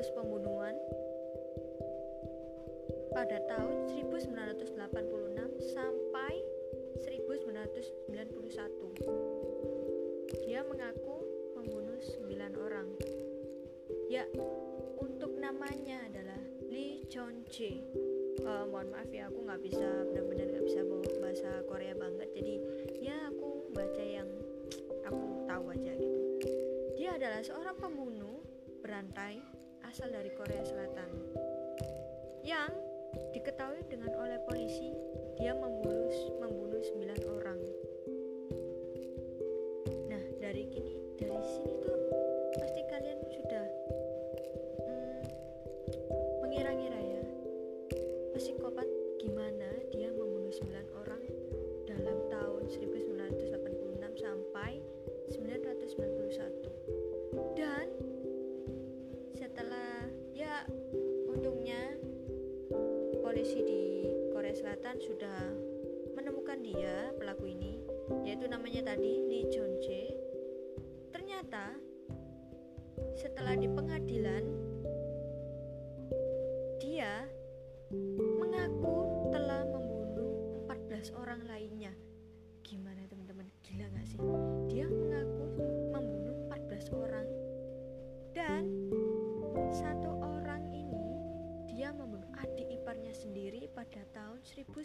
Kasus pembunuhan pada tahun 1986 sampai 1991. Dia mengaku membunuh 9 orang. Ya, untuk namanya adalah Lee Chon Jae. Eh, mohon maaf ya, aku nggak bisa benar-benar nggak bisa bahasa Korea banget. Jadi ya aku baca yang aku tahu aja gitu. Dia adalah seorang pembunuh berantai asal dari Korea Selatan yang diketahui dengan oleh polisi dia membunuh membunuh 9 orang. Sudah menemukan dia pelaku ini yaitu namanya tadi Lee Chon Jae. Ternyata setelah di pengadilan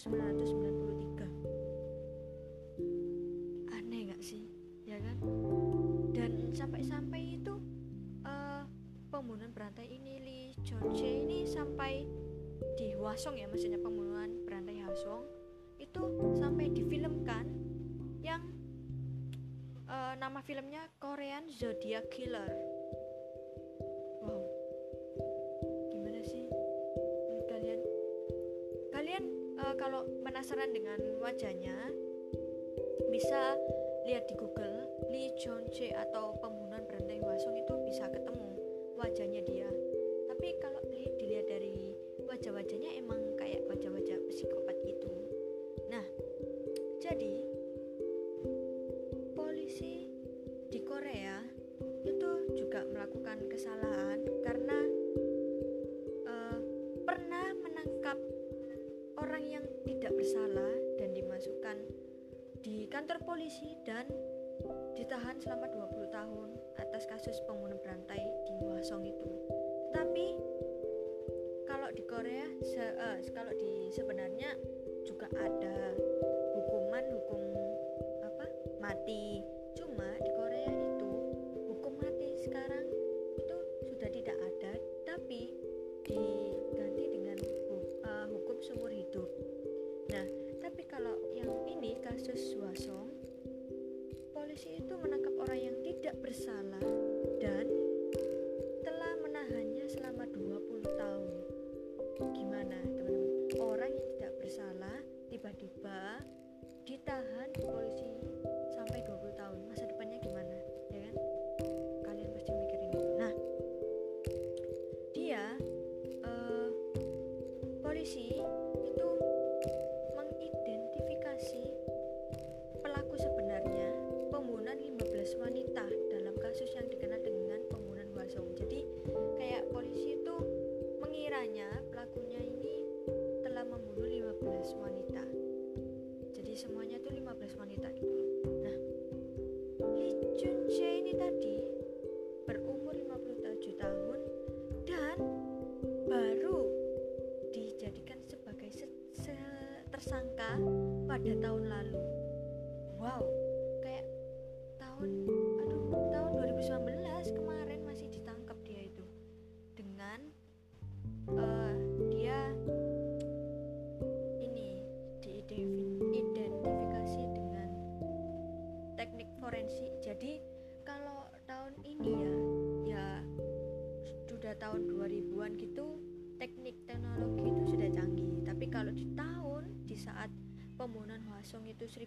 1993 aneh gak sih? Ya kan? Dan sampai-sampai itu eh, pembunuhan berantai ini Lee Jae ini sampai di Hwasong ya maksudnya pembunuhan berantai Hwasong itu sampai difilmkan yang eh, nama filmnya Korean Zodiac Killer penasaran dengan wajahnya bisa lihat di Google Lee Chon Jae atau pembunuhan berantai Hwasong itu bisa ketemu wajahnya dia. Tapi kalau li- dilihat dari wajah-wajahnya emang kayak wajah-wajah selama 20 tahun atas kasus pembunuhan berantai di Hwasong itu. Tapi kalau di Korea se- eh, kalau di sebenarnya juga ada hukuman hukum apa mati. Cuma di Korea itu hukum mati sekarang itu sudah tidak ada tapi diganti dengan eh, hukum seumur hidup. Nah, tapi kalau yang ini kasus Hwasong polisi itu tidak bersalah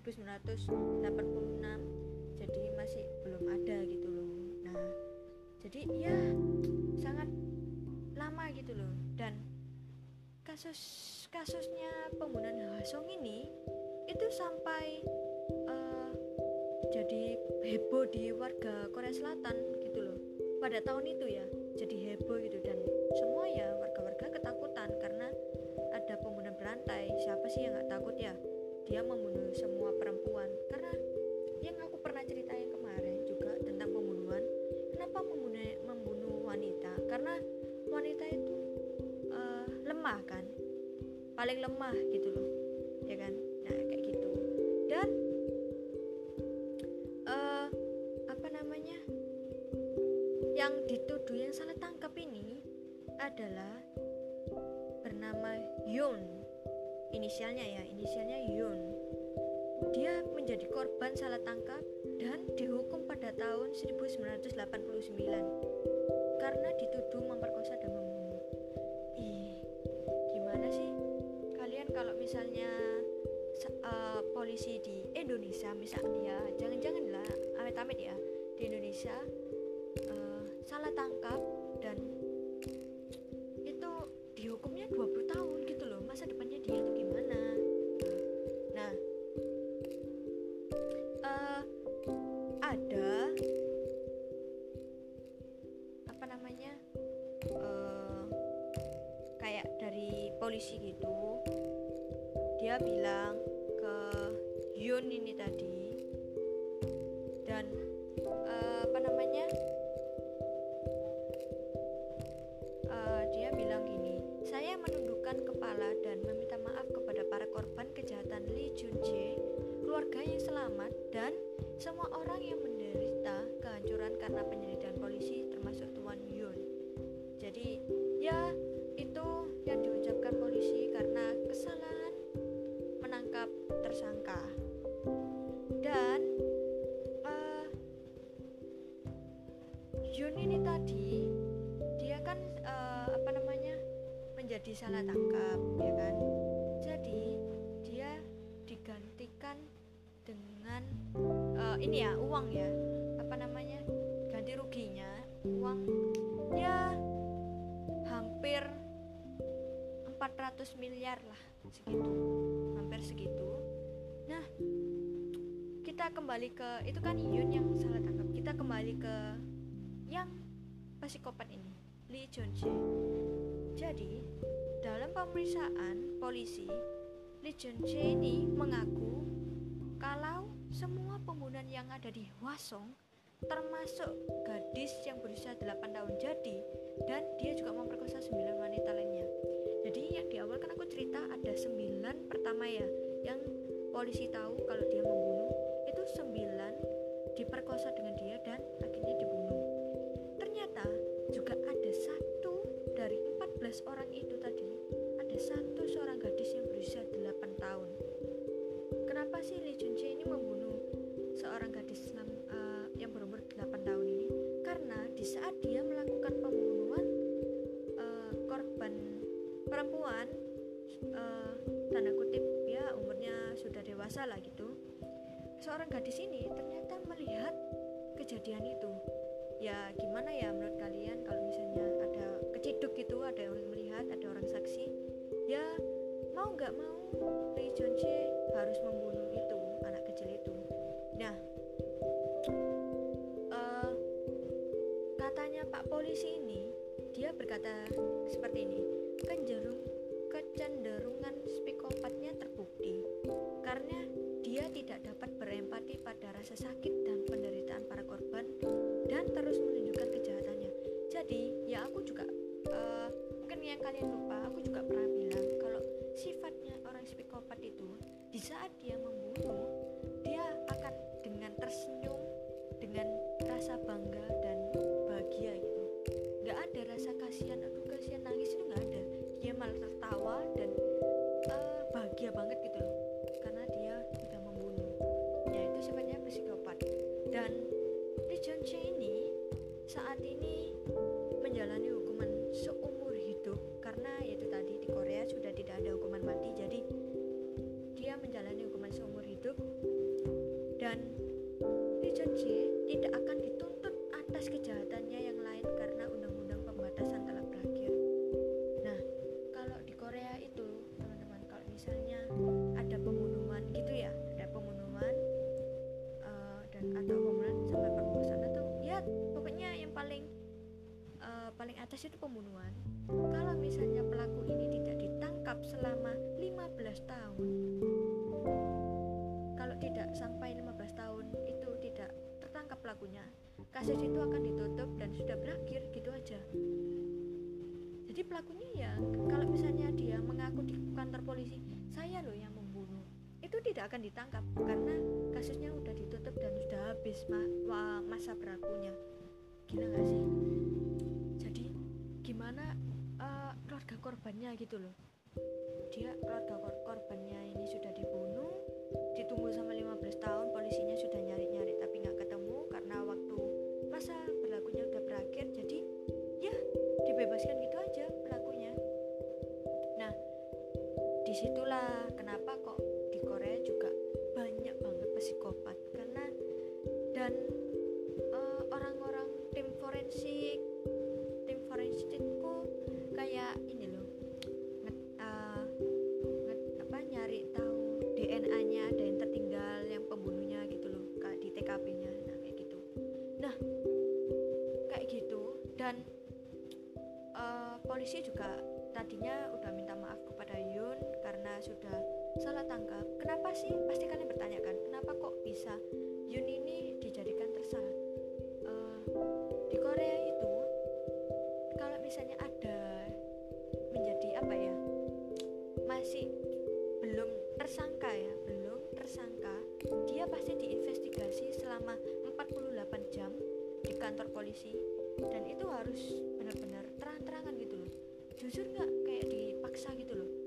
1986 jadi masih belum ada gitu loh. Nah jadi ya sangat lama gitu loh. Dan kasus kasusnya pembunuhan Hwasong ini itu sampai uh, jadi heboh di warga Korea Selatan gitu loh. Pada tahun itu ya jadi heboh gitu. Dan semua ya warga-warga ketakutan karena ada pembunuhan berantai. Siapa sih yang nggak takut ya? Dia membunuh paling lemah gitu loh ya kan? Nah kayak gitu. Dan uh, apa namanya? Yang dituduh yang salah tangkap ini adalah bernama Yun inisialnya ya inisialnya Yun dia menjadi korban salah tangkap dan dihukum pada tahun 1989 karena dituduh memperkosa dan membunuh misalnya uh, polisi di Indonesia misalnya ya jangan-jangan lah amit-amit ya di Indonesia uh, salah tangkap dan itu dihukumnya 20 kepala dan meminta maaf kepada para korban kejahatan Lee Jun Jae keluarga yang selamat dan semua orang yang menderita kehancuran karena penyelidikan polisi termasuk Tuan Yun jadi ya itu yang diucapkan polisi karena kesalahan menangkap tersangka. Dan uh, Yun ini tadi menjadi salah tangkap ya kan? Jadi dia digantikan dengan uh, ini ya uang ya. Apa namanya? Ganti ruginya uang ya hampir 400 miliar lah segitu. Hampir segitu. Nah kita kembali ke itu kan Yun yang salah tangkap. Kita kembali ke yang psikopat ini Lee Jun Jae jadi dalam pemeriksaan polisi Jae ini mengaku kalau semua pembunuhan yang ada di Hwasong termasuk gadis yang berusia 8 tahun jadi dan dia juga memperkosa 9 wanita lainnya. Jadi yang di awal kan aku cerita ada sembilan pertama ya yang polisi tahu kalau dia membunuh itu sembilan diperkosa dengan dia 14 orang itu tadi ada satu seorang gadis yang berusia 8 tahun. Kenapa sih Lee Jun ini membunuh seorang gadis uh, yang berumur 8 tahun ini? Karena di saat dia melakukan pembunuhan uh, korban perempuan uh, tanda kutip ya umurnya sudah dewasa lah gitu seorang gadis ini ternyata melihat kejadian itu. Ya gimana ya menurut kalian kalau keciduk gitu ada yang melihat ada orang saksi ya mau nggak mau Lee Jun Jae harus membunuh itu anak kecil itu. Nah uh, katanya Pak polisi ini dia berkata seperti ini Kecenderung, kecenderungan kasus itu akan ditutup dan sudah berakhir gitu aja. Jadi pelakunya ya kalau misalnya dia mengaku di kantor polisi saya loh yang membunuh. Itu tidak akan ditangkap karena kasusnya udah ditutup dan sudah habis ma masa berlakunya. Gila gak sih? Jadi gimana uh, keluarga korbannya gitu loh. Dia keluarga kor korbannya ini sudah dibunuh ditunggu sama 15 tahun polisinya sudah polisi juga tadinya udah minta maaf kepada Yun karena sudah salah tangkap. Kenapa sih? Pasti kalian bertanya kan, kenapa kok bisa Yun ini dijadikan tersangka? Uh, di Korea itu kalau misalnya ada menjadi apa ya masih belum tersangka ya belum tersangka dia pasti diinvestigasi selama 48 jam di kantor polisi dan itu harus benar-benar jujur nggak kayak dipaksa gitu loh?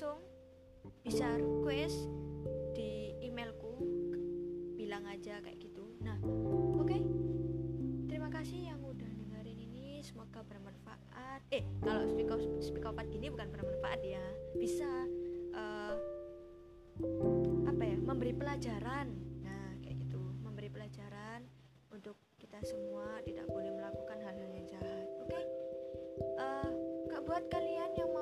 langsung bisa request di emailku bilang aja kayak gitu. Nah oke. Okay. terima kasih yang udah dengerin ini. Semoga bermanfaat. Eh kalau speak up speak up gini bukan bermanfaat ya. Bisa uh, apa ya memberi pelajaran. Nah kayak gitu. Memberi pelajaran untuk kita semua tidak boleh melakukan hal-hal yang jahat. Oke? Eh, okay? uh, buat kalian yang mau